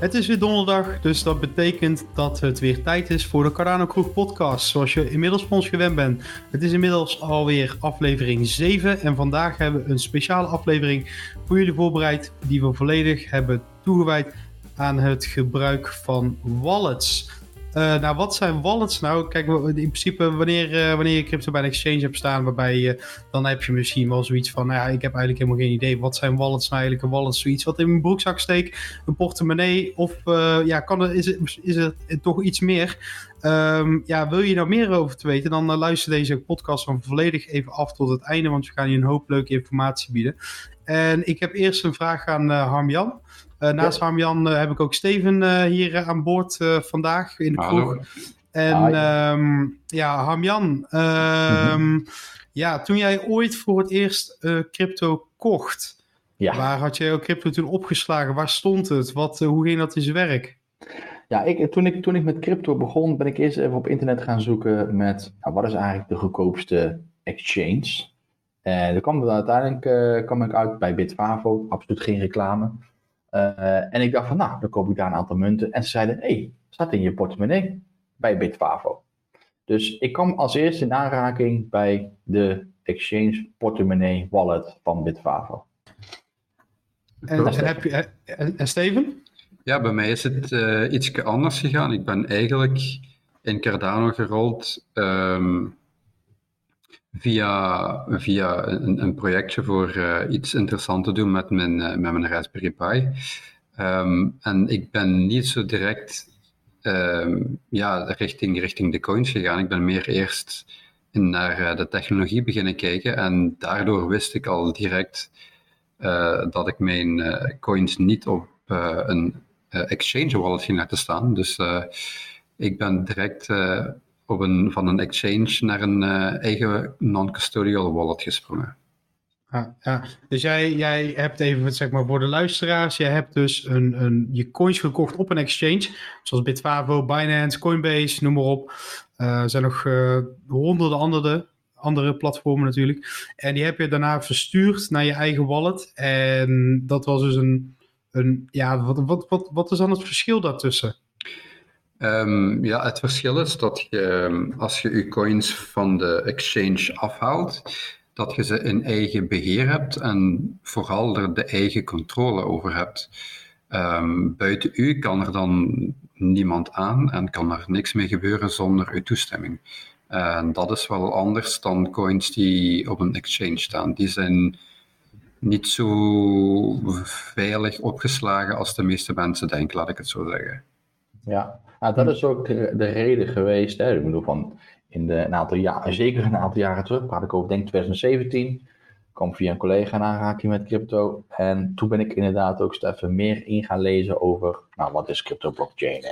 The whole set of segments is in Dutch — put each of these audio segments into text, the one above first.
Het is weer donderdag, dus dat betekent dat het weer tijd is voor de Cardano Kroeg podcast, zoals je inmiddels van ons gewend bent. Het is inmiddels alweer aflevering 7 en vandaag hebben we een speciale aflevering voor jullie voorbereid die we volledig hebben toegewijd aan het gebruik van wallets. Uh, nou, wat zijn wallets nou? Kijk, in principe, wanneer, uh, wanneer je crypto bij een exchange hebt staan, waarbij dan heb je misschien wel zoiets van, nou ja, ik heb eigenlijk helemaal geen idee. Wat zijn wallets nou eigenlijk? Een wallet zoiets wat in mijn broekzak steek, een portemonnee, of uh, ja, kan er, is, het, is het toch iets meer? Um, ja, wil je nou meer over te weten, dan luister deze podcast dan volledig even af tot het einde, want we gaan je een hoop leuke informatie bieden. En ik heb eerst een vraag aan Harm-Jan. Uh, naast ja. Harmjan uh, heb ik ook Steven uh, hier aan boord vandaag in de kroeg. En um, ja, Harmjan, um, mm -hmm. ja, toen jij ooit voor het eerst crypto kocht, ja. waar had jij ook crypto toen opgeslagen? Waar stond het? Wat, hoe ging dat in zijn werk? Ja, ik, toen, ik, toen ik met crypto begon, ben ik eerst even op internet gaan zoeken met nou, wat is eigenlijk de goedkoopste exchange. En dan kwam uiteindelijk kwam ik uit bij Bitfavo, absoluut geen reclame. Uh, en ik dacht van, nou, dan koop ik daar een aantal munten. En ze zeiden, hé, hey, staat in je portemonnee bij Bitfavo. Dus ik kwam als eerste in aanraking bij de Exchange Portemonnee Wallet van Bitfavo. En, en, heb je, en Steven? Ja, bij mij is het uh, iets anders gegaan. Ik ben eigenlijk in Cardano gerold um, via, via een, een projectje voor uh, iets interessants te doen met mijn, uh, met mijn Raspberry Pi. Um, en ik ben niet zo direct um, ja, richting, richting de coins gegaan. Ik ben meer eerst in, naar uh, de technologie beginnen kijken. En daardoor wist ik al direct dat ik mijn coins niet op een exchange wallet ging laten staan. Dus ik ben direct op een, van een exchange naar een uh, eigen non-custodial wallet gesprongen. Ah, ja. Dus jij, jij hebt even, zeg maar, voor de luisteraars, jij hebt dus een, een, je coins gekocht op een exchange, zoals Bitfavo, Binance, Coinbase, noem maar op. Uh, er zijn nog uh, honderden andere, andere platformen natuurlijk. En die heb je daarna verstuurd naar je eigen wallet. En dat was dus een, een ja, wat, wat, wat, wat is dan het verschil daartussen? Um, ja, het verschil is dat je, ehm, als je je coins van de exchange afhaalt, dat je ze in eigen beheer hebt en vooral er de eigen controle over hebt. Um, buiten u kan er dan niemand aan en kan er niks mee gebeuren zonder uw toestemming. En dat is wel anders dan coins die op een exchange staan. Die zijn niet zo veilig opgeslagen als de meeste mensen denken, laat ik het zo zeggen. Ja, nou, dat is ook de, de reden geweest. Hè. Ik bedoel, van in de, een aantal jaren, zeker een aantal jaren terug, praat ik over, denk 2017, kwam via een collega in aanraking met crypto. En toen ben ik inderdaad ook even meer in gaan lezen over, nou, wat is crypto blockchain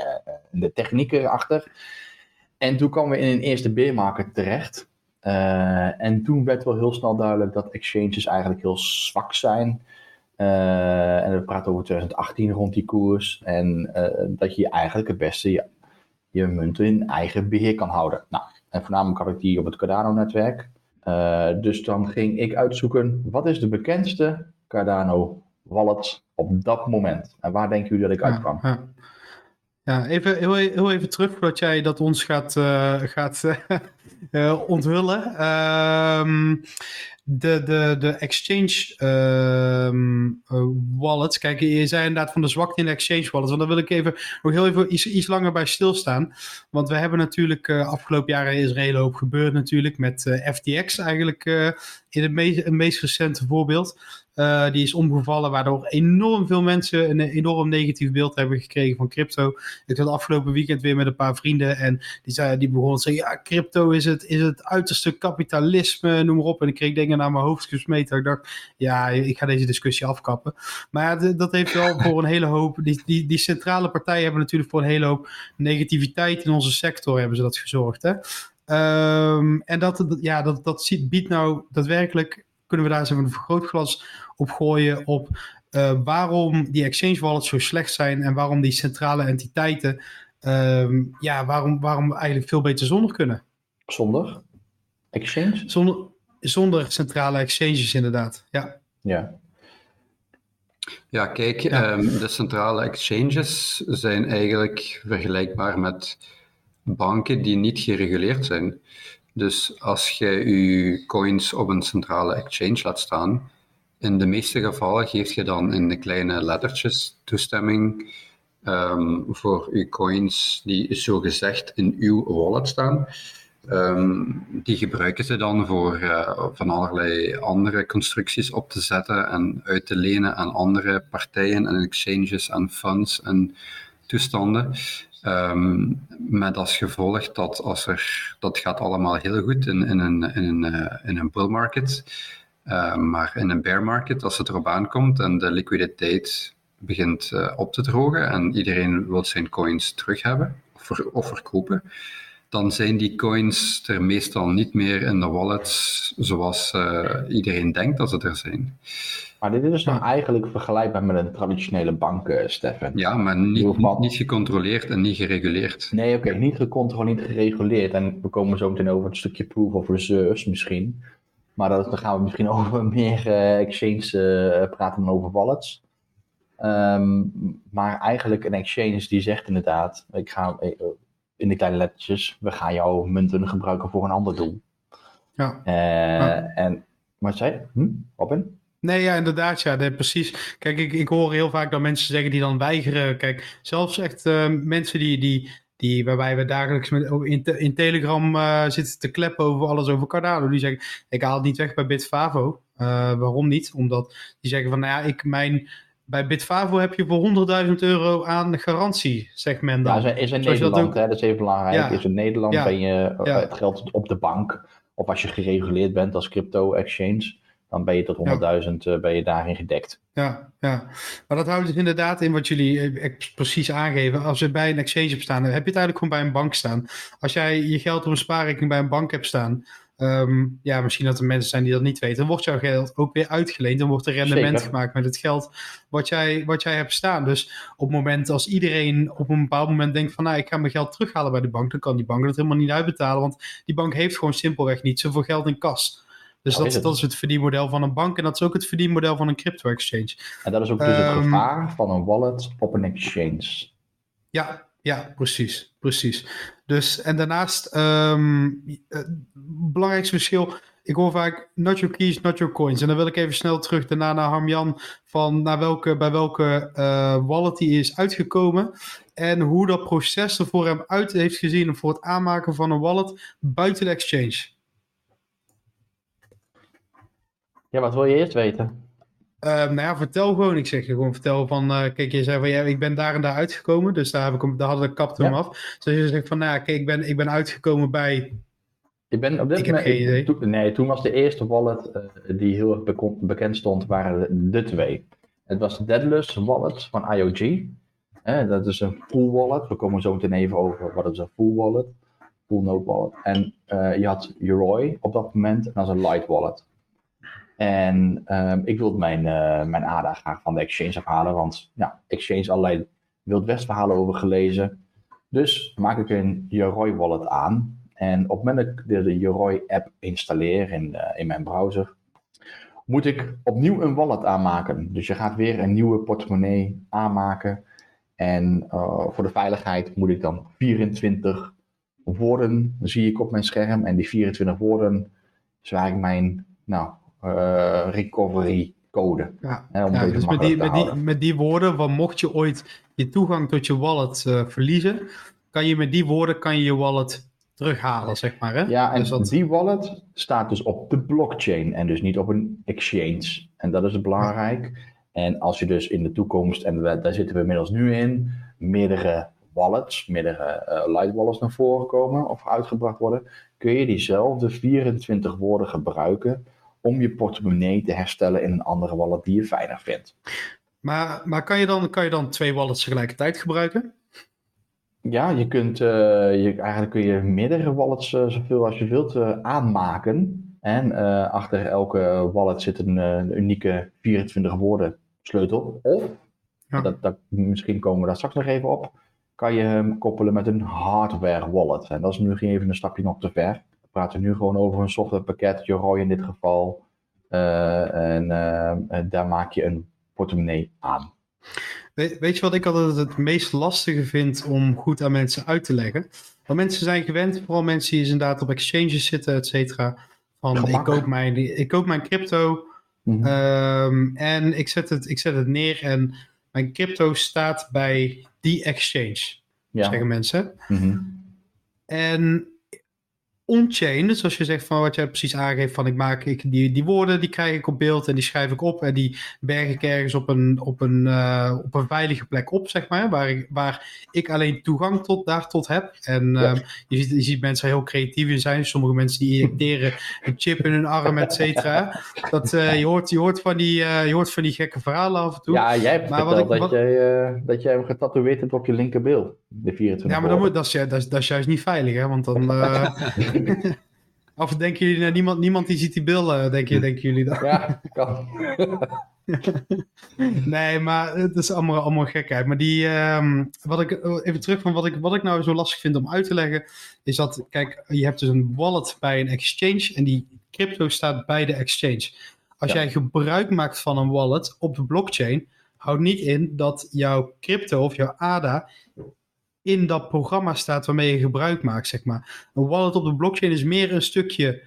en de technieken erachter. En toen kwamen we in een eerste bear market terecht. Uh, en toen werd wel heel snel duidelijk dat exchanges eigenlijk heel zwak zijn. Uh, en we praten over 2018 rond die koers. En uh, dat je eigenlijk het beste je, je munten in eigen beheer kan houden. Nou, en voornamelijk had ik die op het Cardano-netwerk. Uh, dus dan ging ik uitzoeken, wat is de bekendste Cardano wallet op dat moment? En waar denken jullie dat ik uitkwam? Ja, ja. Even, heel, heel, even terug voordat jij dat ons gaat, gaat onthullen. Ehm, de, de, de exchange um, uh, wallets. Kijk, je zei inderdaad van de zwakte in de exchange wallets. Want daar wil ik even nog heel even iets, iets langer bij stilstaan. Want we hebben natuurlijk uh, afgelopen jaren is een hele hoop gebeurd natuurlijk. Met uh, FTX eigenlijk in het meest, het meest recente voorbeeld. Uh, die is omgevallen, waardoor enorm veel mensen een enorm negatief beeld hebben gekregen van crypto. Ik had afgelopen weekend weer met een paar vrienden en die, zei, die begonnen te zeggen: Ja, crypto is het, is het uiterste kapitalisme, noem maar op. En ik kreeg dingen naar mijn hoofd gesmeten. Ik dacht: Ja, ik ga deze discussie afkappen. Maar dat heeft wel voor een hele hoop. Die, die, die centrale partijen hebben natuurlijk voor een hele hoop negativiteit in onze sector hebben ze dat gezorgd. Hè? Um, en dat, ja, dat, dat biedt nou daadwerkelijk kunnen we daar eens even een vergrootglas op gooien op uh, waarom die exchange wallets zo slecht zijn en waarom die centrale entiteiten, um, ja, waarom, waarom eigenlijk veel beter zonder kunnen. Zonder exchange? Zonder, zonder centrale exchanges inderdaad, ja. Ja. Ja, kijk, ehm, de centrale exchanges zijn eigenlijk vergelijkbaar met banken die niet gereguleerd zijn. Dus als je je coins op een centrale exchange laat staan, in de meeste gevallen geef je dan in de kleine lettertjes toestemming um, voor je coins die zogezegd in uw wallet staan. Ehm, die gebruiken ze dan voor uh, van allerlei andere constructies op te zetten en uit te lenen aan andere partijen en exchanges en funds en toestanden. Um, met als gevolg dat als er, dat gaat allemaal heel goed in, in een, in een, uh, in een bull market. Uh, maar in een bear market, als het erop aankomt en de liquiditeit begint uh, op te drogen en iedereen wil zijn coins terug hebben of, of verkopen, dan zijn die coins er meestal niet meer in de wallets zoals uh, iedereen denkt dat ze er zijn. Maar dit is dan eigenlijk vergelijkbaar met een traditionele bank, uh, Stefan? Ja, maar niet, niet, niet, gecontroleerd en niet gereguleerd. Nee, oké, okay, niet gecontroleerd, niet gereguleerd. En we komen zo meteen over het stukje proof of reserves misschien. Maar dat, dan gaan we misschien over meer uh, exchange praten dan over wallets. Um, maar eigenlijk een exchange die zegt inderdaad, ik ga in de kleine lettertjes, we gaan jouw munten gebruiken voor een ander doel. Ja. Uh, ja. En, wat zei? Hm? Robin? Nee, ja, inderdaad, ja, nee, precies. Kijk, ik, ik hoor heel vaak dat mensen zeggen die dan weigeren. Kijk, zelfs echt uh, mensen die, die, die, waarbij we dagelijks met, in, te, in Telegram uh, zitten te kleppen over alles over Cardano. Die zeggen, ik haal het niet weg bij Bitfavo. waarom niet? Omdat die zeggen van, nou ja, ik, mijn bij Bitfavo heb je voor 100.000 euro aan garantie, zegt men dan. Ja, is in Nederland, dat, ook... hè, dat is even belangrijk. Ja. Is in Nederland ja. ben je ja. het geld op de bank, of als je gereguleerd bent als crypto-exchange, dan ben je tot 100.000 uh, ben je daarin gedekt. Ja, ja, maar dat houdt dus inderdaad in wat jullie eh, precies aangeven. Als je bij een exchange hebt staan, dan heb je het eigenlijk gewoon bij een bank staan. Als jij je geld op een spaarrekening bij een bank hebt staan, Um, ja, misschien dat er mensen zijn die dat niet weten. Dan wordt jouw geld ook weer uitgeleend. Dan wordt er rendement Zeker. gemaakt met het geld wat jij, wat jij hebt staan. Dus op het moment als iedereen op een bepaald moment denkt van... nou, ik ga mijn geld terughalen bij de bank... dan kan die bank dat helemaal niet uitbetalen. Want die bank heeft gewoon simpelweg niet zoveel geld in kas. Dus oh, dat, is dat is het verdienmodel van een bank. En dat is ook het verdienmodel van een crypto-exchange. En dat is ook dus um, het gevaar van een wallet op een exchange. Ja, ja, precies, precies. Dus, en daarnaast, het belangrijkste verschil, ik hoor vaak not your keys, not your coins. En dan wil ik even snel terug daarna naar Harmjan, van naar welke, bij welke uh, wallet hij is uitgekomen. En hoe dat proces er voor hem uit heeft gezien voor het aanmaken van een wallet buiten de exchange. Ja, wat wil je eerst weten? Uh, nou ja, vertel gewoon. Ik zeg je gewoon, vertel van, uh, kijk, je zei van, ja, ik ben daar en daar uitgekomen. Dus daar, heb ik hem, daar hadden de kapte hem af. Dus je zegt van, nou ja, kijk, ik ben, ik ben uitgekomen bij... Ik ben op dit ik moment... Heb geen idee. Toen, nee, toen was de eerste wallet uh, die heel erg bekend stond, waren de, de, twee. Het was de Deadless wallet van IOG. dat is een full wallet. We komen zo meteen even over wat is een full wallet. Full node wallet. En je had Yoroi op dat moment. En dat is een light wallet. En um, ik wilde mijn, uh, mijn ADA graag van de Exchange afhalen, want ja, Exchange allerlei Wild West verhalen over gelezen. Dus maak ik een Yoroi wallet aan. En op het moment dat ik de Yoroi app installeer in, uh, in mijn browser, moet ik opnieuw een wallet aanmaken. Dus je gaat weer een nieuwe portemonnee aanmaken. En uh, voor de veiligheid moet ik dan 24 woorden, zie ik op mijn scherm. En die 24 woorden is eigenlijk mijn, nou, recovery code. Ja, hè, ja dus met die, met, die, met die woorden, van mocht je ooit je toegang tot je wallet uh, verliezen, kan je met die woorden kan je, je wallet terughalen, zeg maar. Hè? Ja, en dus dat... die wallet staat dus op de blockchain en dus niet op een exchange. En dat is belangrijk. Ja. En als je dus in de toekomst, en we, daar zitten we inmiddels nu in, meerdere wallets, meerdere uh, light wallets naar voren komen of uitgebracht worden, kun je diezelfde 24 woorden gebruiken om je portemonnee te herstellen in een andere wallet die je fijner vindt. Maar, maar kan, je dan, kan je dan twee wallets tegelijkertijd gebruiken? Ja, je kunt, uh, je, eigenlijk kun je meerdere wallets uh, zoveel als je wilt uh, aanmaken. En achter elke wallet zit een, een, unieke 24 woorden sleutel. Of, ja. dat, dat, misschien komen we daar straks nog even op, kan je hem koppelen met een hardware wallet. En dat is nu even een stapje nog te ver praten nu gewoon over een softwarepakket, Yoroi in dit geval. Uh, en uh, daar maak je een portemonnee aan. Weet, weet je wat ik altijd het meest lastige vind om goed aan mensen uit te leggen? Want mensen zijn gewend, vooral mensen die inderdaad op exchanges zitten, et cetera. Van ik koop, mijn, ik koop mijn crypto Mhm. ehm, en ik zet, het, ik zet het neer en mijn crypto staat bij die exchange, ja. zeggen mensen. Mhm. En on-chain, dus als je zegt van wat jij precies aangeeft van ik maak ik, die, die woorden, die krijg ik op beeld en die schrijf ik op en die berg ik ergens op een, op een, eh, op een veilige plek op, zeg maar, waar ik, waar ik alleen toegang tot, daar tot heb. En Ja. ehm, je, ziet, je ziet mensen heel creatief in zijn. Sommige mensen die injecteren een chip in hun arm, et cetera. Dat, eh, je, hoort, je, hoort van die, eh, je hoort van die gekke verhalen af en toe. Ja, jij hebt Maar wat ik- dat, jij, dat jij hem getatoeëerd hebt op je linkerbil. De 24 Ja, maar dan moet, dat, is, dat, is, dat is juist niet veilig, hè? Want dan. eh, of denken jullie, nou, niemand, niemand die ziet die bil, eh, denk je, denken jullie dat? Ja, kan. Nee, maar het is allemaal, allemaal gekheid. Maar die, ehm, wat ik, even terug van wat ik, wat ik nou zo lastig vind om uit te leggen, is dat, kijk, je hebt dus een wallet bij een exchange en die crypto staat bij de exchange. Als Ja. jij gebruik maakt van een wallet op de blockchain, houdt niet in dat jouw crypto of jouw ADA in dat programma staat waarmee je gebruik maakt, zeg maar. Een wallet op de blockchain is meer een stukje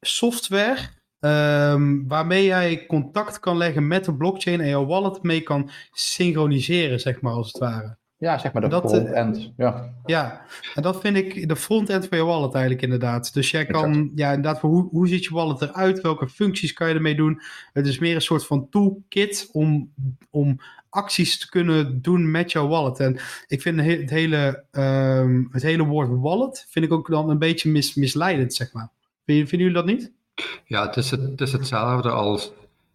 software ehm, waarmee jij contact kan leggen met de blockchain en jouw wallet mee kan synchroniseren, zeg maar, als het ware. Ja, zeg maar de Dat, eh, front-end. Ja. Ja, en dat vind ik de frontend van je wallet eigenlijk inderdaad. Dus jij kan, Exact. ja inderdaad, hoe, hoe ziet je wallet eruit? Welke functies kan je ermee doen? Het is meer een soort van toolkit om, om acties te kunnen doen met jouw wallet. En ik vind het he- het hele, ehm, het hele woord wallet, vind ik ook dan een beetje mis, misleidend, zeg maar. Vinden jullie dat niet? Ja, het is, het, is hetzelfde als,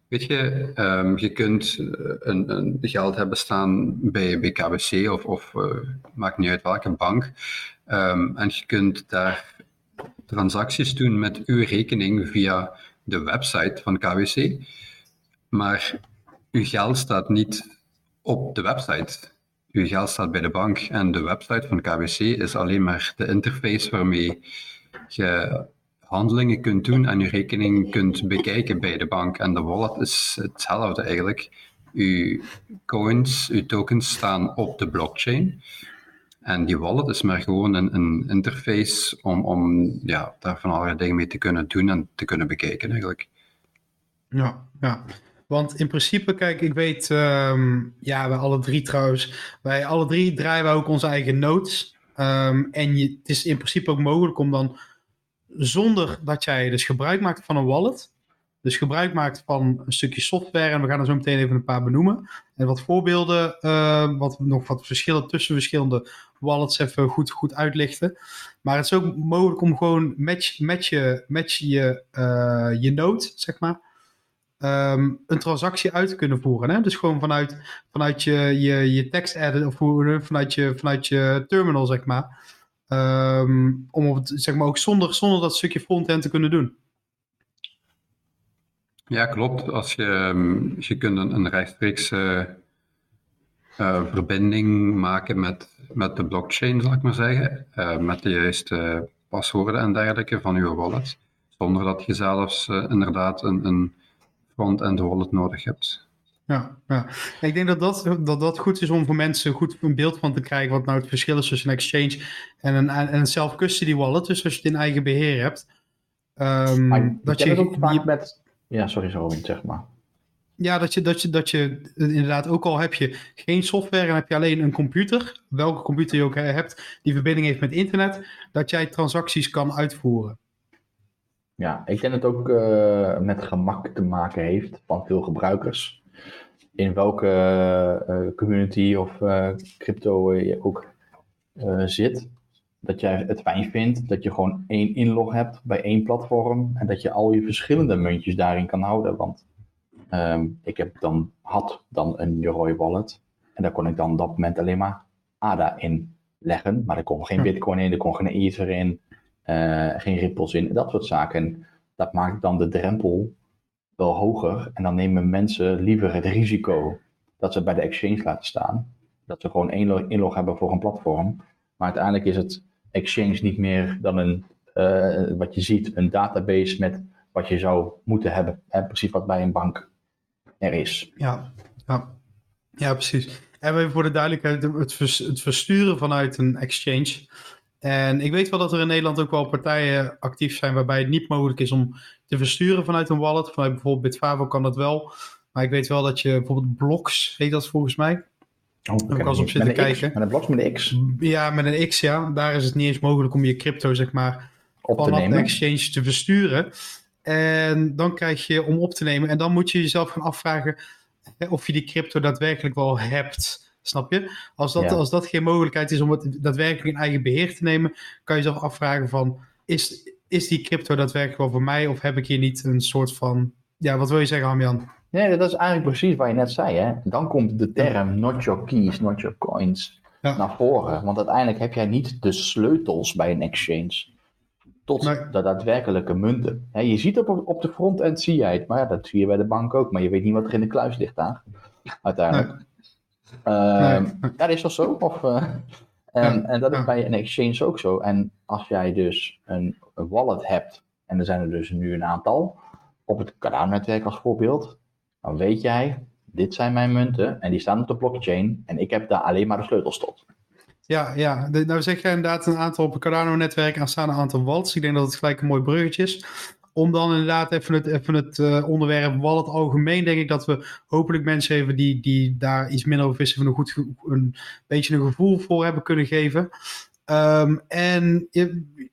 weet je, ehm, je kunt eh, een, een geld hebben staan bij, bij of, of eh, maakt niet uit welke bank. Ehm, en je kunt daar transacties doen met uw rekening via de website van KBC. Maar uw geld staat niet op de website. Uw geld staat bij de bank en de website van KBC is alleen maar de interface waarmee je handelingen kunt doen en je rekening kunt bekijken bij de bank. En de wallet is hetzelfde eigenlijk. Uw coins, uw tokens staan op de blockchain. En die wallet is maar gewoon een, een interface om, om ja, daar van allerlei dingen mee te kunnen doen en te kunnen bekijken eigenlijk. Ja, ja. Want in principe, kijk, ik weet, ehm, ja, wij alle drie trouwens, wij alle drie draaien wij ook onze eigen notes. Ehm, en je, het is in principe ook mogelijk om dan, zonder dat jij dus gebruik maakt van een wallet, dus gebruik maakt van een stukje software, en we gaan er zo meteen even een paar benoemen, en wat voorbeelden, eh, wat nog wat verschillen tussen verschillende wallets even goed, goed uitlichten. Maar het is ook mogelijk om gewoon met, met je, je, eh, je node, zeg maar, ehm, een transactie uit te kunnen voeren. Hè? Dus gewoon vanuit, vanuit je, je, je tekst edit of vanuit, je, vanuit je terminal, zeg maar. Ehm, om op het, zeg maar ook zonder, zonder dat stukje frontend te kunnen doen. Ja, klopt. Als je, ehm, je kunt een, een rechtstreeks eh, eh, verbinding maken met, met de blockchain, zal ik maar zeggen, eh, met de juiste paswoorden en dergelijke van je wallet, zonder dat je zelfs inderdaad een, een front-end wallet nodig hebt. Ja, ja. Ik denk dat dat, dat dat goed is om voor mensen goed een beeld van te krijgen wat nou het verschil is tussen een exchange en een, en een self-custody wallet. Dus als je het in eigen beheer hebt. ehm, Maar je dat je, het ook vaak je- met... Ja, sorry, zo zeg maar. Ja, dat je, dat, je, dat je inderdaad, ook al heb je geen software en heb je alleen een computer, welke computer je ook hebt, die verbinding heeft met internet, dat jij transacties kan uitvoeren. Ja, ik denk dat het ook eh, met gemak te maken heeft van veel gebruikers. In welke eh, community of eh, crypto je ook zit. Dat jij het fijn vindt dat je gewoon één inlog hebt bij één platform. En dat je al je verschillende muntjes daarin kan houden. Want ehm, ik heb dan, had dan een Yoroi wallet. En daar kon ik dan op dat moment alleen maar ADA in leggen. Maar er kon geen Ja. bitcoin in, er kon geen ether in. Eh, geen ripples in, dat soort zaken. En dat maakt dan de drempel wel hoger. En dan nemen mensen liever het risico dat ze bij de exchange laten staan. Dat ze gewoon één lo- inlog hebben voor een platform. Maar uiteindelijk is het exchange niet meer dan een, eh, wat je ziet, een database met wat je zou moeten hebben. En precies wat bij een bank er is. Ja, Ja, ja precies. En even voor de duidelijkheid, het versturen vanuit een exchange. En ik weet wel dat er in Nederland ook wel partijen actief zijn waarbij het niet mogelijk is om te versturen vanuit een wallet. Vanuit bijvoorbeeld Bitfavo kan dat wel. Maar ik weet wel dat je bijvoorbeeld Blocks, heet dat volgens mij, Oh, ook als op zitten kijken. met een blok met een X? Ja, met een X, ja. Daar is het niet eens mogelijk om je crypto, zeg maar, op te nemen. de exchange te versturen. En dan krijg je om op te nemen. En dan moet je jezelf gaan afvragen of je die crypto daadwerkelijk wel hebt. Snap je? Als dat, als dat geen mogelijkheid is om het daadwerkelijk in eigen beheer te nemen, kan je jezelf afvragen van, is, is die crypto daadwerkelijk wel voor mij? Of heb ik hier niet een soort van, ja, wat wil je zeggen, Amjan? Nee, dat is eigenlijk precies wat je net zei. Hè? Dan komt de term not your keys, not your coins naar voren. Want uiteindelijk heb jij niet de sleutels bij een exchange tot de daadwerkelijke munten. je ziet op, op de frontend zie jij het, maar ja, dat zie je bij de bank ook. Maar je weet niet wat er in de kluis ligt daar, uiteindelijk. Nee. Uh, nee. dat is toch zo? Of, uh, en, en, dat is bij een exchange ook zo. En als jij dus een, een wallet hebt, en er zijn er dus nu een aantal, op het Cardano-netwerk als voorbeeld, dan weet jij, dit zijn mijn munten en die staan op de blockchain en ik heb daar alleen maar de sleutels tot. Ja, ja. nou zeg jij inderdaad een aantal op het Cardano-netwerk en staan een aantal wallets. Ik denk dat het gelijk een mooi bruggetje is. Om dan inderdaad even het, even het uh, onderwerp wallet algemeen, denk ik dat we hopelijk mensen even die, die daar iets minder over wisten, een, goed, een beetje een gevoel voor hebben kunnen geven. Um, en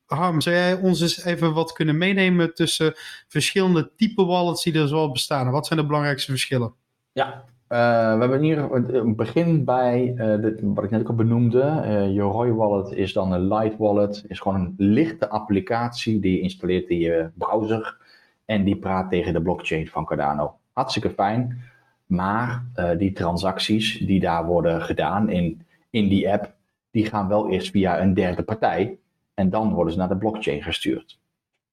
Harm, zou jij ons eens even wat kunnen meenemen tussen verschillende type wallets die er zoal bestaan? Wat zijn de belangrijkste verschillen? Ja, uh, we hebben hier een begin bij uh, wat ik net ook al benoemde. Uh, je Wallet is dan een light wallet. Is gewoon een lichte applicatie die je installeert in je browser. En die praat tegen de blockchain van Cardano. Hartstikke fijn. Maar die transacties die daar worden gedaan in, in die app, die gaan wel eerst via een derde partij. En dan worden ze naar de blockchain gestuurd.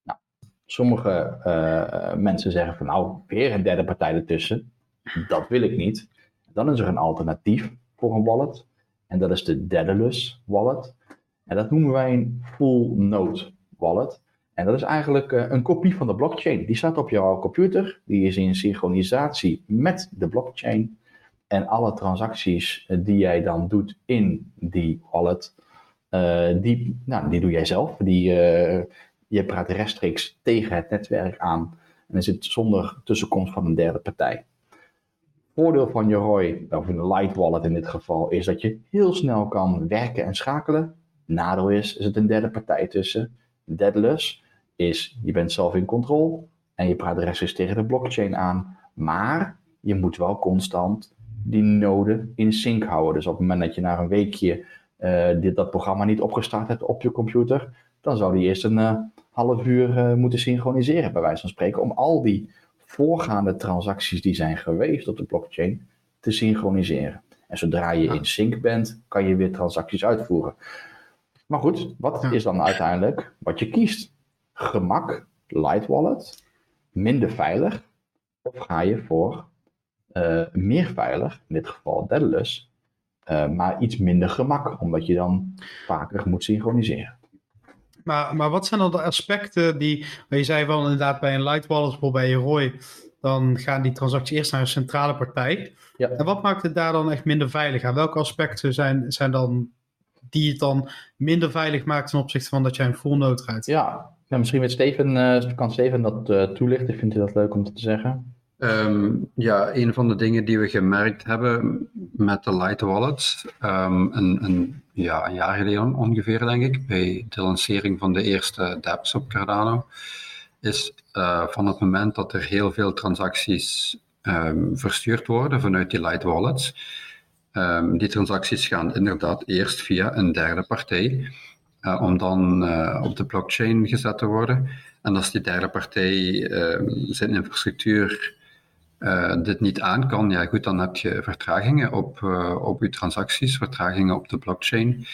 Nou, sommige mensen zeggen van nou, weer een derde partij ertussen. Dat wil ik niet. Dan is er een alternatief voor een wallet. En dat is de Daedalus wallet. En dat noemen wij een full node wallet. En dat is eigenlijk uh, een kopie van de blockchain. Die staat op jouw computer. Die is in synchronisatie met de blockchain. En alle transacties die jij dan doet in die wallet, uh, die, nou, die doe jij zelf. Die, je praat rechtstreeks tegen het netwerk aan. En is het zonder tussenkomst van een derde partij. Voordeel van Yoroi, of een light wallet in dit geval, is dat je heel snel kan werken en schakelen. Nadeel is, is het een derde partij tussen. Deadless is, je bent zelf in controle en je praat rechtstreeks tegen de blockchain aan. Maar je moet wel constant die node in sync houden. Dus op het moment dat je na een weekje uh, dit, dat programma niet opgestart hebt op je computer, dan zou die eerst een uh, half uur uh, moeten synchroniseren, bij wijze van spreken, om al die voorgaande transacties die zijn geweest op de blockchain te synchroniseren. En zodra je in sync bent, kan je weer transacties uitvoeren. Maar goed, wat is dan uiteindelijk wat je kiest? Gemak, light wallet, minder veilig, of ga je voor uh, meer veilig, in dit geval Daedalus, uh, maar iets minder gemak, omdat je dan vaker moet synchroniseren. Maar, maar wat zijn dan de aspecten die, je zei wel inderdaad bij een light wallet, bijvoorbeeld bij Roy, dan gaan die transacties eerst naar een centrale partij. Ja. En wat maakt het daar dan echt minder veilig aan? Welke aspecten zijn, zijn dan die het dan minder veilig maakt ten opzichte van dat jij een full node rijdt? Ja, ja misschien met Steven, uh, kan Steven dat uh, toelichten. Vindt u dat leuk om te zeggen? Um, ja, een van de dingen die we gemerkt hebben met de Light Wallets, um, een, een, ja, een jaar geleden ongeveer denk ik, bij de lancering van de eerste dApps op Cardano, is uh, van het moment dat er heel veel transacties um, verstuurd worden vanuit die Light Wallets, die transacties gaan inderdaad eerst via een derde partij, uh, om dan uh, op de blockchain gezet te worden. En als die derde partij zijn infrastructuur uh, dit niet aan kan, ja goed, dan heb je vertragingen op, uh, op je transacties, vertragingen op de blockchain.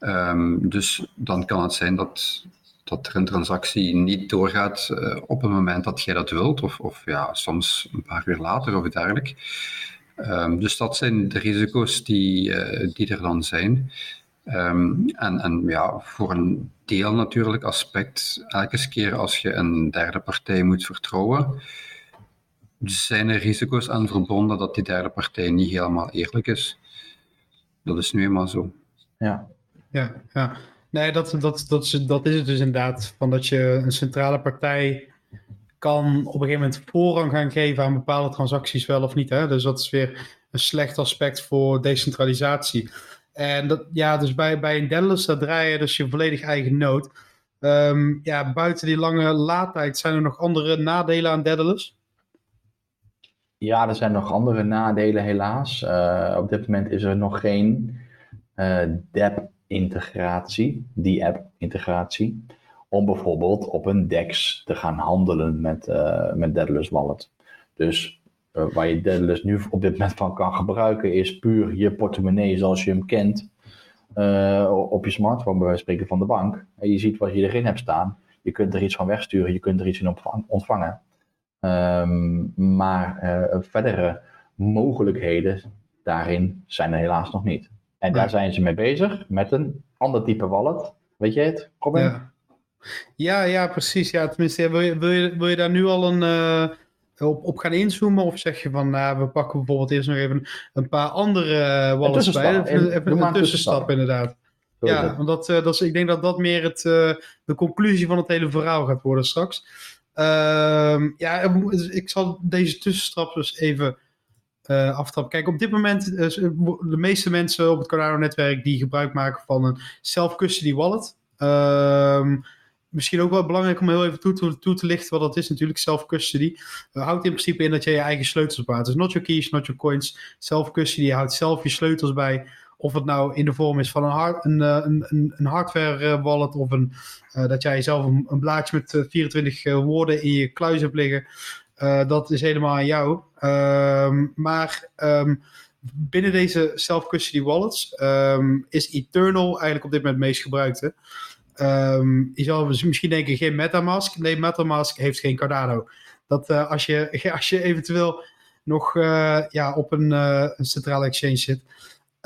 Um, dus dan kan het zijn dat, dat er een transactie niet doorgaat uh, op het moment dat jij dat wilt, of, of ja, soms een paar uur later of dergelijke. Um, dus dat zijn de risico's die, die er dan zijn. Um, en, en ja, voor een deel natuurlijk aspect, elke keer als je een derde partij moet vertrouwen, zijn er risico's aan verbonden dat die derde partij niet helemaal eerlijk is. Dat is nu eenmaal zo. Ja, ja, ja. Nee, dat, dat, dat, is, dat is het dus inderdaad. Van dat je een centrale partij kan op een gegeven moment voorrang gaan geven aan bepaalde transacties wel of niet. Hè? Dus dat is weer een slecht aspect voor decentralisatie. En dat, ja, dus bij, bij een Daedalus, daar draai je dus je volledig eigen nood. Ehm, ja, buiten die lange laadtijd zijn er nog andere nadelen aan Daedalus? Ja, er zijn nog andere nadelen helaas. Uh, op dit moment is er nog geen uh, DApp-integratie, die app-integratie, om bijvoorbeeld op een DEX te gaan handelen met, uh, met Wallet. Dus waar je Daedalus nu op dit moment van kan gebruiken, is puur je portemonnee zoals je hem kent op je smartphone, bij wijze van spreken van de bank. En je ziet wat je erin hebt staan. Je kunt er iets van wegsturen, je kunt er iets in ontvangen. Um, maar uh, verdere mogelijkheden daarin zijn er helaas nog niet. En daar zijn ze mee bezig met een ander type wallet. Weet je het, Robin? Ja, ja, ja precies. Ja, tenminste, wil, je, wil, je, wil je daar nu al een, uh, op, op gaan inzoomen? Of zeg je van, nou, we pakken bijvoorbeeld eerst nog even een paar andere wallets bij? Even, even een tussenstap, inderdaad. ja, want dat, dat is, ik denk dat dat meer het, de conclusie van het hele verhaal gaat worden straks. Uh, ja, ik zal deze tussenstap dus even uh, aftrappen. Kijk, op dit moment, uh, de meeste mensen op het Cardano-netwerk die gebruik maken van een self-custody wallet. Uh, misschien ook wel belangrijk om heel even toe te, toe te lichten wat dat is natuurlijk, self-custody. Uh, houdt in principe in dat je je eigen sleutels bewaart. Dus not your keys, not your coins. Self-custody houdt zelf je sleutels bij of het nou in de vorm is van een, hard, een, eh, een, een hardware eh, wallet of een, uh, dat jij zelf een, een blaadje met 24 woorden in je kluis hebt liggen. dat is helemaal aan jou. Uh, maar um, binnen deze self-custody wallets um, is Eternal eigenlijk op dit moment het meest gebruikte. Je zal misschien denken geen Metamask. Nee, Metamask heeft geen Cardano. Dat als, je, als je eventueel nog ja, op een, een centrale exchange zit,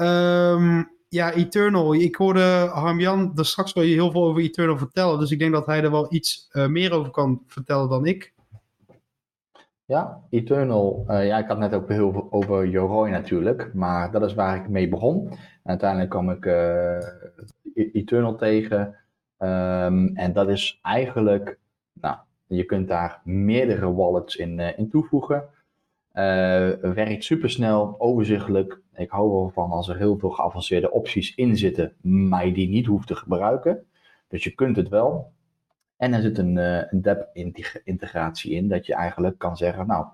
Um, ja, Eternal. Ik hoorde Harmjan er straks wel heel veel over Eternal vertellen. Dus ik denk dat hij er wel iets uh, meer over kan vertellen dan ik. Ja, Eternal. Uh, ja, ik had net ook heel veel over Yoroi natuurlijk. Maar dat is waar ik mee begon. Uiteindelijk kwam ik uh, Eternal tegen. Um, en dat is eigenlijk... Nou, je kunt daar meerdere wallets in, in toevoegen. Werkt supersnel, overzichtelijk. Ik hou wel van als er heel veel geavanceerde opties in zitten, maar je die niet hoeft te gebruiken. Dus je kunt het wel. En er zit een, uh, een DEP-integratie in, dat je eigenlijk kan zeggen, nou,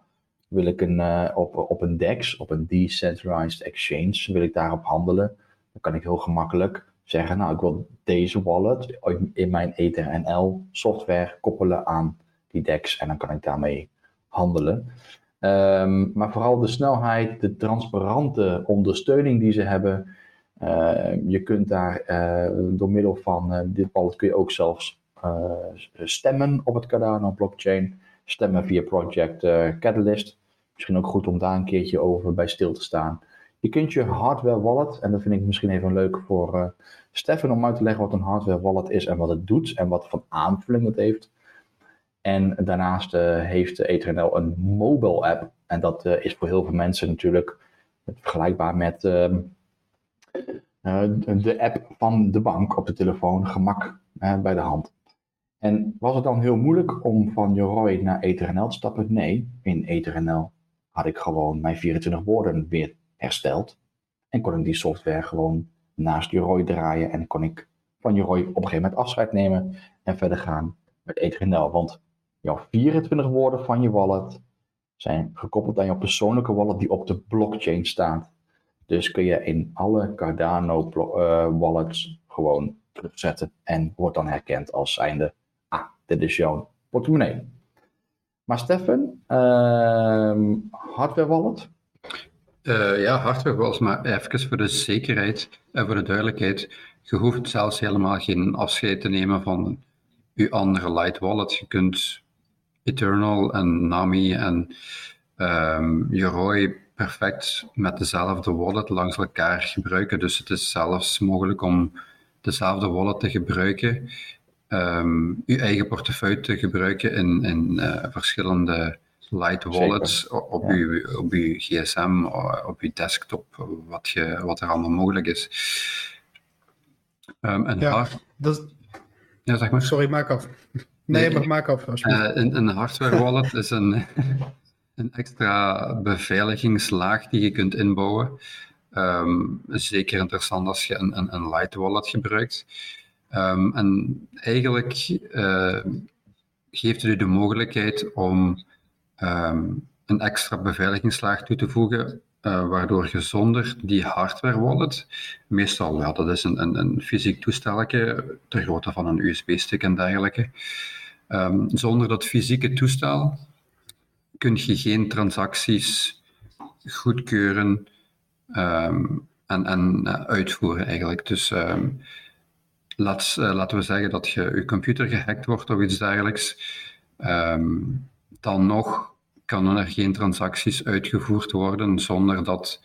wil ik een, uh, op, op een DEX, op een Decentralized Exchange, wil ik daarop handelen. Dan kan ik heel gemakkelijk zeggen, nou, ik wil deze wallet in mijn EtherNL software koppelen aan die DEX en dan kan ik daarmee handelen. Um, maar vooral de snelheid, de transparante ondersteuning die ze hebben. Uh, je kunt daar uh, door middel van uh, dit wallet kun je ook zelfs stemmen op het Cardano blockchain. Stemmen via Project Catalyst. Misschien ook goed om daar een keertje over bij stil te staan. Je kunt je hardware wallet, en dat vind ik misschien even leuk voor Stefan om uit te leggen wat een hardware wallet is en wat het doet en wat voor aanvulling het heeft. En daarnaast uh, heeft Eternel een mobile app. En dat uh, is voor heel veel mensen natuurlijk vergelijkbaar met uh, de app van de bank op de telefoon, gemak bij de hand. En was het dan heel moeilijk om van Yoroi naar Eternel te stappen? Nee, in Eternel had ik gewoon mijn 24 woorden weer hersteld. En kon ik die software gewoon naast Yoroi draaien. En kon ik van Yoroi op een gegeven moment afscheid nemen en verder gaan met Eternel. Want jouw 24 woorden van je wallet zijn gekoppeld aan jouw persoonlijke wallet die op de blockchain staat. Dus kun je in alle Cardano uh, wallets gewoon terugzetten en wordt dan herkend als zijnde, ah, dit is jouw portemonnee. Maar Stefan, uh, hardware wallet? Uh, ja, hardware wallet, maar even voor de zekerheid en voor de duidelijkheid. Je hoeft zelfs helemaal geen afscheid te nemen van je andere light wallet. Je kunt Eternal en Nami en um, Yoroi perfect met dezelfde wallet langs elkaar gebruiken. Dus het is zelfs mogelijk om dezelfde wallet te gebruiken, um, uw eigen portefeuille te gebruiken in, in uh, verschillende light wallets op, uw, op uw gsm, op uw desktop, wat, je, wat er allemaal mogelijk is. Um, en ja, dat... ja, zeg maar. Sorry, maak af. Nee, maar maak af. Uh, een, een hardware wallet is een, een extra beveiligingslaag die je kunt inbouwen. Um, zeker interessant als je een, een, een light wallet gebruikt. Um, en eigenlijk uh, geeft het u de mogelijkheid om um, een extra beveiligingslaag toe te voegen, uh, waardoor je zonder die hardware wallet, meestal ja, dat is een, een, een fysiek toestelletje ter grootte van een USB-stick en dergelijke, um, zonder dat fysieke toestel kun je geen transacties goedkeuren um, en, en uh, uitvoeren eigenlijk. Dus laat, uh, laten we zeggen dat je, je computer gehackt wordt of iets dergelijks, dan nog kan er geen transacties uitgevoerd worden zonder dat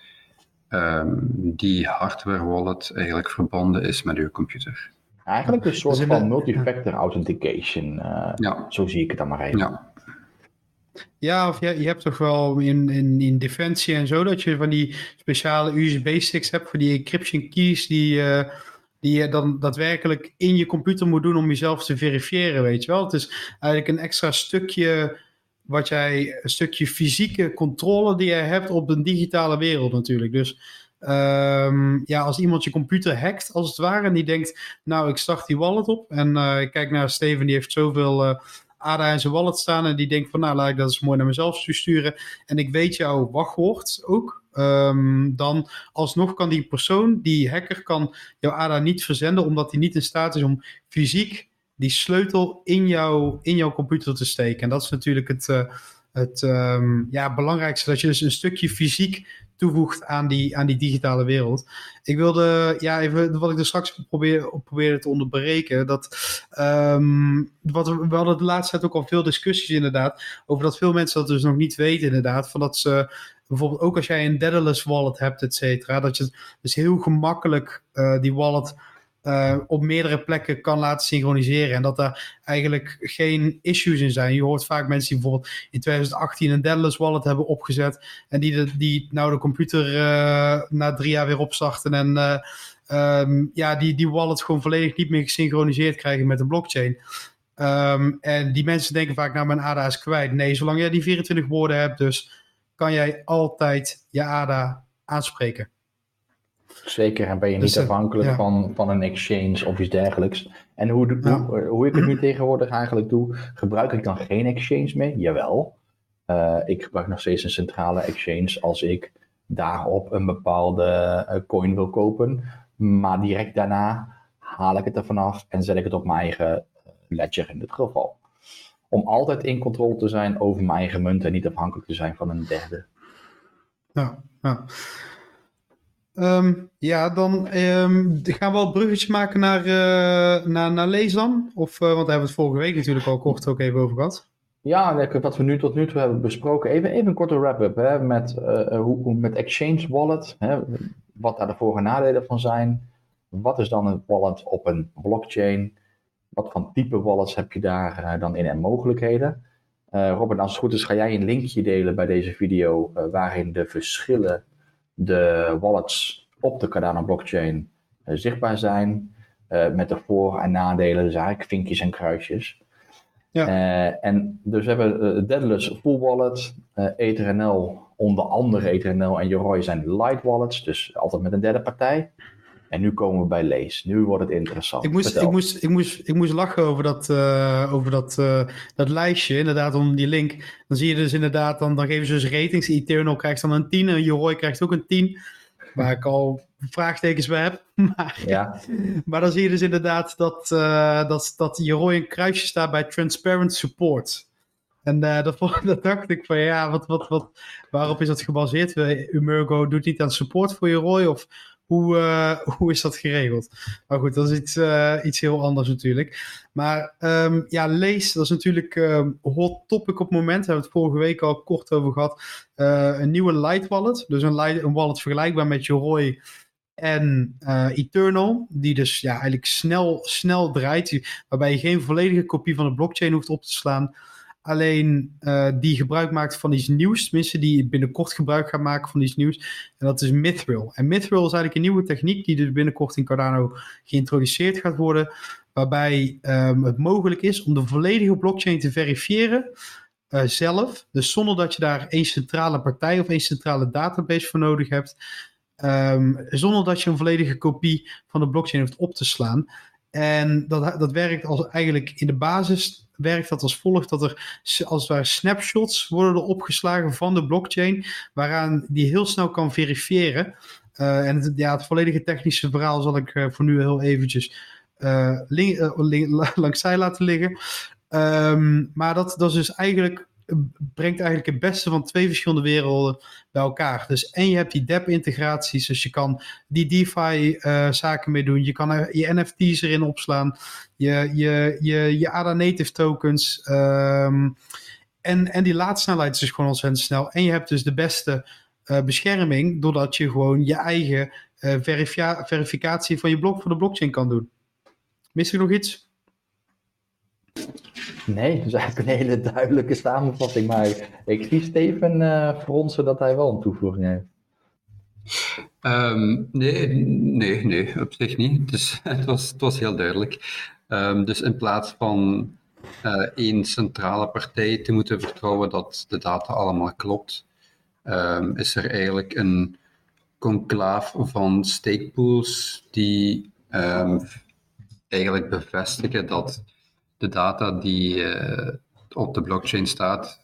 die hardware wallet eigenlijk verbonden is met uw computer. Eigenlijk een soort van multifactor authentication, uh, ja. zo zie ik het dan maar even. Ja. Ja, of je, je hebt toch wel in, in, in Defensie en zo dat je van die speciale USB-sticks hebt voor die encryption keys die, uh, die je dan daadwerkelijk in je computer moet doen om jezelf te verifiëren, weet je wel. Het is eigenlijk een extra stukje wat jij, een stukje fysieke controle die jij hebt op een digitale wereld natuurlijk. Dus um, ja, als iemand je computer hackt, als het ware, en die denkt, nou, ik start die wallet op en uh, ik kijk naar Steven, die heeft zoveel uh, ADA in zijn wallet staan en die denkt van, nou, laat ik dat eens mooi naar mezelf sturen en ik weet jouw wachtwoord ook, um, dan alsnog kan die persoon, die hacker, kan jouw ADA niet verzenden, omdat hij niet in staat is om fysiek die sleutel in, jou, in jouw computer te steken. En dat is natuurlijk het, uh, het um, ja, belangrijkste, dat je dus een stukje fysiek toevoegt aan die, aan die digitale wereld. Ik wilde, ja, even wat ik er straks probeer, probeerde te onderbreken. Dat, um, wat, we hadden de laatste tijd ook al veel discussies inderdaad. Over dat veel mensen dat dus nog niet weten inderdaad. Van dat ze bijvoorbeeld ook als jij een Daedalus wallet hebt, et cetera. Dat je dus heel gemakkelijk uh, die wallet uh, op meerdere plekken kan laten synchroniseren. En dat daar eigenlijk geen issues in zijn. Je hoort vaak mensen die bijvoorbeeld in 2018 een Daedalus wallet hebben opgezet. En die, de, die nou de computer uh, na drie jaar weer opstarten. En uh, um, ja, die, die wallet gewoon volledig niet meer gesynchroniseerd krijgen met de blockchain. Um, en die mensen denken vaak, nou mijn ADA is kwijt. Nee, zolang jij die 24 woorden hebt, dus kan jij altijd je ADA aanspreken. Zeker, en ben je niet dus, afhankelijk van, van een exchange of iets dergelijks. En hoe, ja. hoe, hoe, ik het nu tegenwoordig eigenlijk doe, gebruik ik dan geen exchange meer? Jawel. Uh, ik gebruik nog steeds een centrale exchange als ik daarop een bepaalde coin wil kopen. Maar direct daarna haal ik het er vanaf en zet ik het op mijn eigen ledger in dit geval. Om altijd in controle te zijn over mijn eigen munt en niet afhankelijk te zijn van een derde. Ja, ja. Um, ja, dan um, gaan we wel het bruggetje maken naar, uh, naar, naar? Of, uh, want daar hebben we het vorige week natuurlijk al kort ook even over gehad. Ja, wat we nu tot nu toe hebben besproken. Even, even een korte wrap-up met, uh, hoe, met Exchange Wallet. Hè, wat daar de voor- en nadelen van zijn. Wat is dan een wallet op een blockchain? Wat voor type wallets heb je daar dan in en mogelijkheden? Robert, als het goed is, ga jij een linkje delen bij deze video waarin de verschillen de wallets op de Cardano blockchain uh, zichtbaar zijn. Uh, met de voor- en nadelen, dus eigenlijk vinkjes en kruisjes. Ja. Uh, en dus we hebben uh, Daedalus Full Wallet, EtherNL, onder andere EtherNL en Yoroi zijn light wallets, dus altijd met een derde partij. En nu komen we bij Lees. Nu wordt het interessant. Ik moest, ik moest, ik moest, ik moest lachen over dat, uh, over dat, uh, dat lijstje, inderdaad, om die link. Dan zie je dus inderdaad, dan, dan geven ze dus ratings. Eternal krijgt dan een 10 en Yoroi krijgt ook een 10. Waar ik al vraagtekens bij heb. Maar, ja. maar dan zie je dus inderdaad dat, uh, dat, dat Yoroi een kruisje staat bij Transparent Support. En uh, dat, dat, dacht ik van ja, wat, wat, wat, waarop is dat gebaseerd? Umergo doet niet aan support voor Yoroi of hoe, uh, hoe is dat geregeld? Maar goed, dat is iets, uh, iets heel anders natuurlijk. Maar um, ja, lees, dat is natuurlijk um, hot topic op het moment. Daar hebben we het vorige week al kort over gehad. Uh, een nieuwe light wallet. Dus een, een wallet vergelijkbaar met Yoroi en Eternal. Die dus ja, eigenlijk snel, snel draait. Waarbij je geen volledige kopie van de blockchain hoeft op te slaan. Alleen uh, die gebruik maakt van iets nieuws. Tenminste, die binnenkort gebruik gaat maken van iets nieuws. En dat is Mithril. En Mithril is eigenlijk een nieuwe techniek die dus binnenkort in Cardano geïntroduceerd gaat worden. Waarbij um, het mogelijk is om de volledige blockchain te verifiëren uh, zelf. Dus zonder dat je daar één centrale partij of één centrale database voor nodig hebt. Um, zonder dat je een volledige kopie van de blockchain hoeft op te slaan. En dat, dat werkt als eigenlijk in de basis werkt dat als volgt dat er als het ware snapshots worden opgeslagen van de blockchain, waaraan die heel snel kan verifiëren. Uh, en het, ja, het volledige technische verhaal zal ik uh, voor nu heel eventjes uh, laten liggen. Um, maar dat, dat is dus eigenlijk brengt eigenlijk het beste van twee verschillende werelden bij elkaar. Dus en je hebt die DApp-integraties, dus je kan die DeFi-zaken uh, mee doen. Je kan je NFT's erin opslaan, je, je, je, je ADA Native tokens. Um, en, en die laadsnelheid is dus gewoon ontzettend snel. En je hebt dus de beste uh, bescherming, doordat je gewoon je eigen uh, verificatie van je blok voor de blockchain kan doen. Mis nog iets? Nee, dat is eigenlijk een hele duidelijke samenvatting. Maar ik zie Steven uh, fronsen dat hij wel een toevoeging heeft. Um, nee, nee, nee, op zich niet. Dus, het, was, was heel duidelijk. Um, dus in plaats van uh, één centrale partij te moeten vertrouwen dat de data allemaal klopt, um, is er eigenlijk een conclaaf van stakepools die eigenlijk bevestigen dat de data die uh, op de blockchain staat,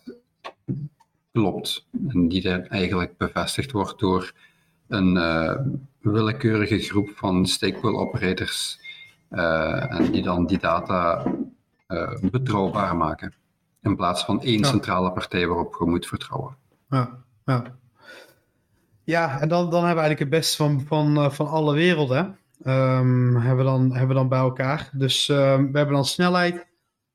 klopt. En die eigenlijk bevestigd wordt door een uh, willekeurige groep van stakepool operators. Uh, en die dan die data betrouwbaar maken. In plaats van één ja. centrale partij waarop je moet vertrouwen. Ja, ja. ja en dan, dan hebben we eigenlijk het beste van, van, van alle werelden. Um, hebben, we dan, hebben we dan bij elkaar. Dus um, we hebben dan snelheid,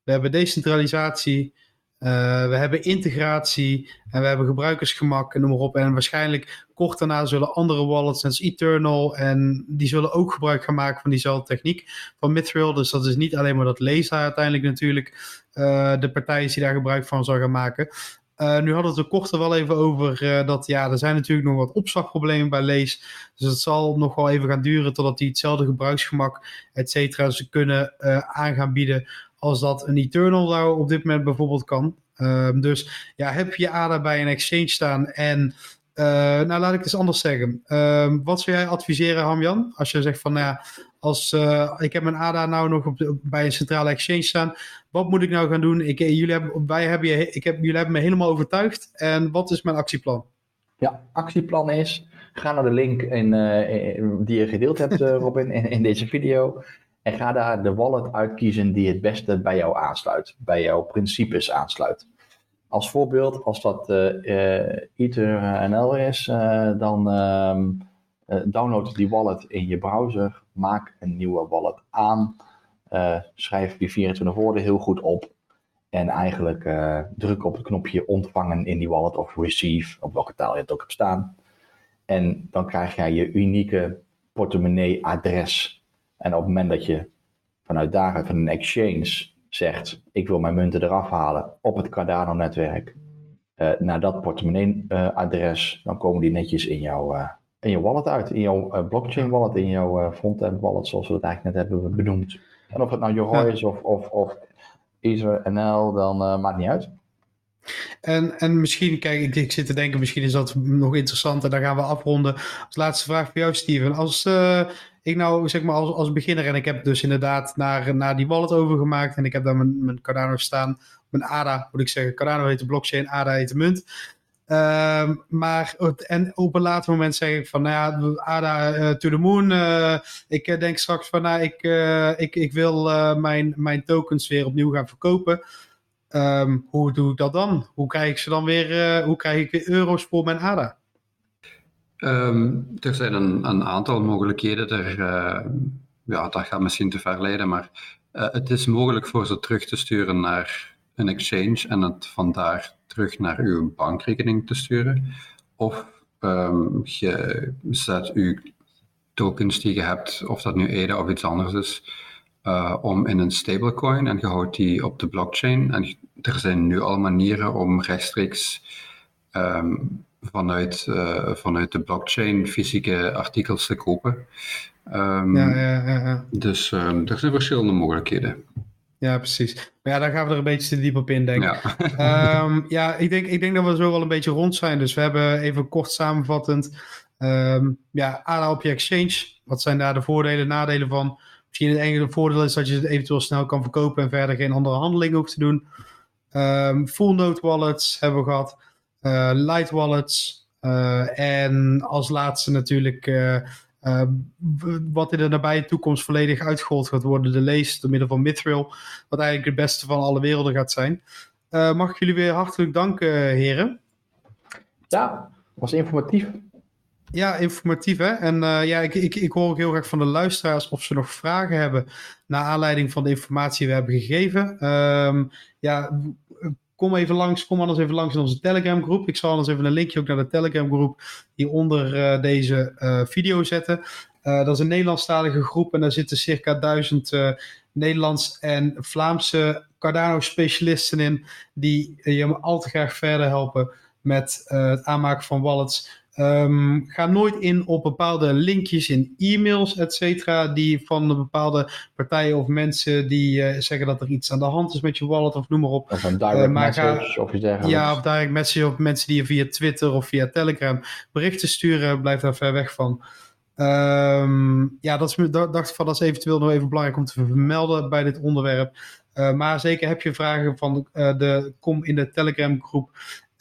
we hebben decentralisatie, uh, we hebben integratie en we hebben gebruikersgemak en noem maar op. En waarschijnlijk kort daarna zullen andere wallets, zoals Eternal, en die zullen ook gebruik gaan maken van diezelfde techniek van Mithril. Dus dat is niet alleen maar dat Laser uiteindelijk natuurlijk uh, de partij is die daar gebruik van zal gaan maken. Uh, nu hadden we het er kort wel even over dat ja, er zijn natuurlijk nog wat opslagproblemen bij Lees. Dus het zal nog wel even gaan duren totdat die hetzelfde gebruiksgemak, et cetera, ze kunnen uh, aan gaan bieden als dat een Eternal nou op dit moment bijvoorbeeld kan. Um, dus ja, heb je ADA bij een exchange staan en uh, nou, laat ik het eens anders zeggen. Uh, wat zou jij adviseren, Hamjan? Als je zegt van, nou ja, als, uh, ik heb mijn ADA nou nog op bij een centrale exchange staan. Wat moet ik nou gaan doen? Ik, jullie, hebben, wij hebben je, ik heb, jullie hebben me helemaal overtuigd. En wat is mijn actieplan? Ja, actieplan is, ga naar de link in, in, die je gedeeld hebt, Robin, in, in deze video. En ga daar de wallet uitkiezen die het beste bij jou aansluit, bij jouw principes aansluit. Als voorbeeld, als dat uh, EtherNL is, uh, dan uh, download die wallet in je browser, maak een nieuwe wallet aan, schrijf die 24 woorden heel goed op en eigenlijk druk op het knopje ontvangen in die wallet of receive, op welke taal je het ook hebt staan. En dan krijg jij je unieke portemonnee-adres en op het moment dat je vanuit daar van een exchange zegt: Ik wil mijn munten eraf halen op het Cardano-netwerk uh, naar dat portemonnee-adres, dan komen die netjes in jouw, uh, in jouw wallet uit, in jouw uh, blockchain-wallet, in jouw front-end-wallet, zoals we het eigenlijk net hebben benoemd. En of het nou Yoroi is of, of, of EtherNL, dan maakt niet uit. En, en misschien, kijk, ik, ik, zit te denken, misschien is dat nog interessanter. Dan gaan we afronden. Als laatste vraag voor jou, Steven. Als uh, ik nou, zeg maar, als, als beginner en ik heb dus inderdaad naar, naar die wallet overgemaakt en ik heb daar mijn, mijn Cardano staan, mijn ADA, moet ik zeggen. Cardano heet de blockchain, ADA heet de munt. Uh, maar en op een later moment zeg ik van, nou ja, ADA uh, to the moon. Uh, ik denk straks van, nou, ik, ik, ik wil mijn, mijn tokens weer opnieuw gaan verkopen. Um, hoe doe ik dat dan? Hoe krijg ik ze dan weer, hoe krijg ik weer euro's voor mijn ADA? Um, er zijn een, een, aantal mogelijkheden. Er, uh, ja, dat gaat misschien te ver leiden, maar uh, het is mogelijk voor ze terug te sturen naar een exchange en het vandaar terug naar uw bankrekening te sturen. Of um, je zet uw tokens die je hebt, of dat nu EDA of iets anders is, uh, om in een stablecoin en je houdt die op de blockchain en er zijn nu al manieren om rechtstreeks ehm, vanuit, uh, vanuit de blockchain fysieke artikels te kopen. Um, ja, ja, ja, Dus um, er zijn verschillende mogelijkheden. Ja, precies. Maar ja, daar gaan we er een beetje te diep op in, denk ik. Ja, um, ja ik, denk, ik denk dat we zo wel een beetje rond zijn. Dus we hebben even kort samenvattend. Ja, ADA op je exchange. Wat zijn daar de voordelen en nadelen van? Misschien het enige voordeel is dat je het eventueel snel kan verkopen en verder geen andere handelingen hoeft te doen. Full node wallets hebben we gehad. Uh, light wallets. Uh, en als laatste natuurlijk uh, wat in de nabije toekomst volledig uitgehold gaat worden, de lease door middel van Mithril, wat eigenlijk het beste van alle werelden gaat zijn. Uh, mag ik jullie weer hartelijk danken, heren. Ja, was informatief. Ja, informatief hè. En uh, ja, ik, ik, ik hoor ook heel graag van de luisteraars of ze nog vragen hebben naar aanleiding van de informatie die we hebben gegeven. Um, ja, kom even langs, kom anders even langs in onze Telegram groep. Ik zal anders even een linkje ook naar de Telegram groep hieronder uh, deze uh, video zetten. Uh, dat is een Nederlandstalige groep en daar zitten circa duizend Nederlands en Vlaamse Cardano specialisten in die je al te graag verder helpen met het aanmaken van wallets. Um, ga nooit in op bepaalde linkjes in e-mails, et cetera, die van de bepaalde partijen of mensen die uh, zeggen dat er iets aan de hand is met je wallet of noem maar op. Of een direct uh, message ga, of iets dergelijks. Ja, of direct message of mensen die je via Twitter of via Telegram berichten sturen, blijf daar ver weg van. Um, ja, dat is, dacht ik van, dat is eventueel nog even belangrijk om te vermelden bij dit onderwerp. Uh, maar zeker heb je vragen van de, kom in de Telegram groep.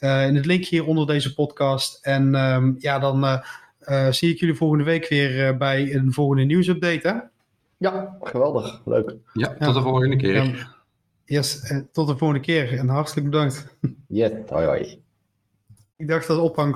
Uh, in het linkje hier onder deze podcast. En um, ja, dan uh, uh, zie ik jullie volgende week weer bij een volgende nieuwsupdate. Hè? Ja, geweldig. Leuk. Ja, tot ja. de volgende keer. Ja, yes, tot de volgende keer en hartelijk bedankt. Yes, hoi hoi. Ik dacht dat ophang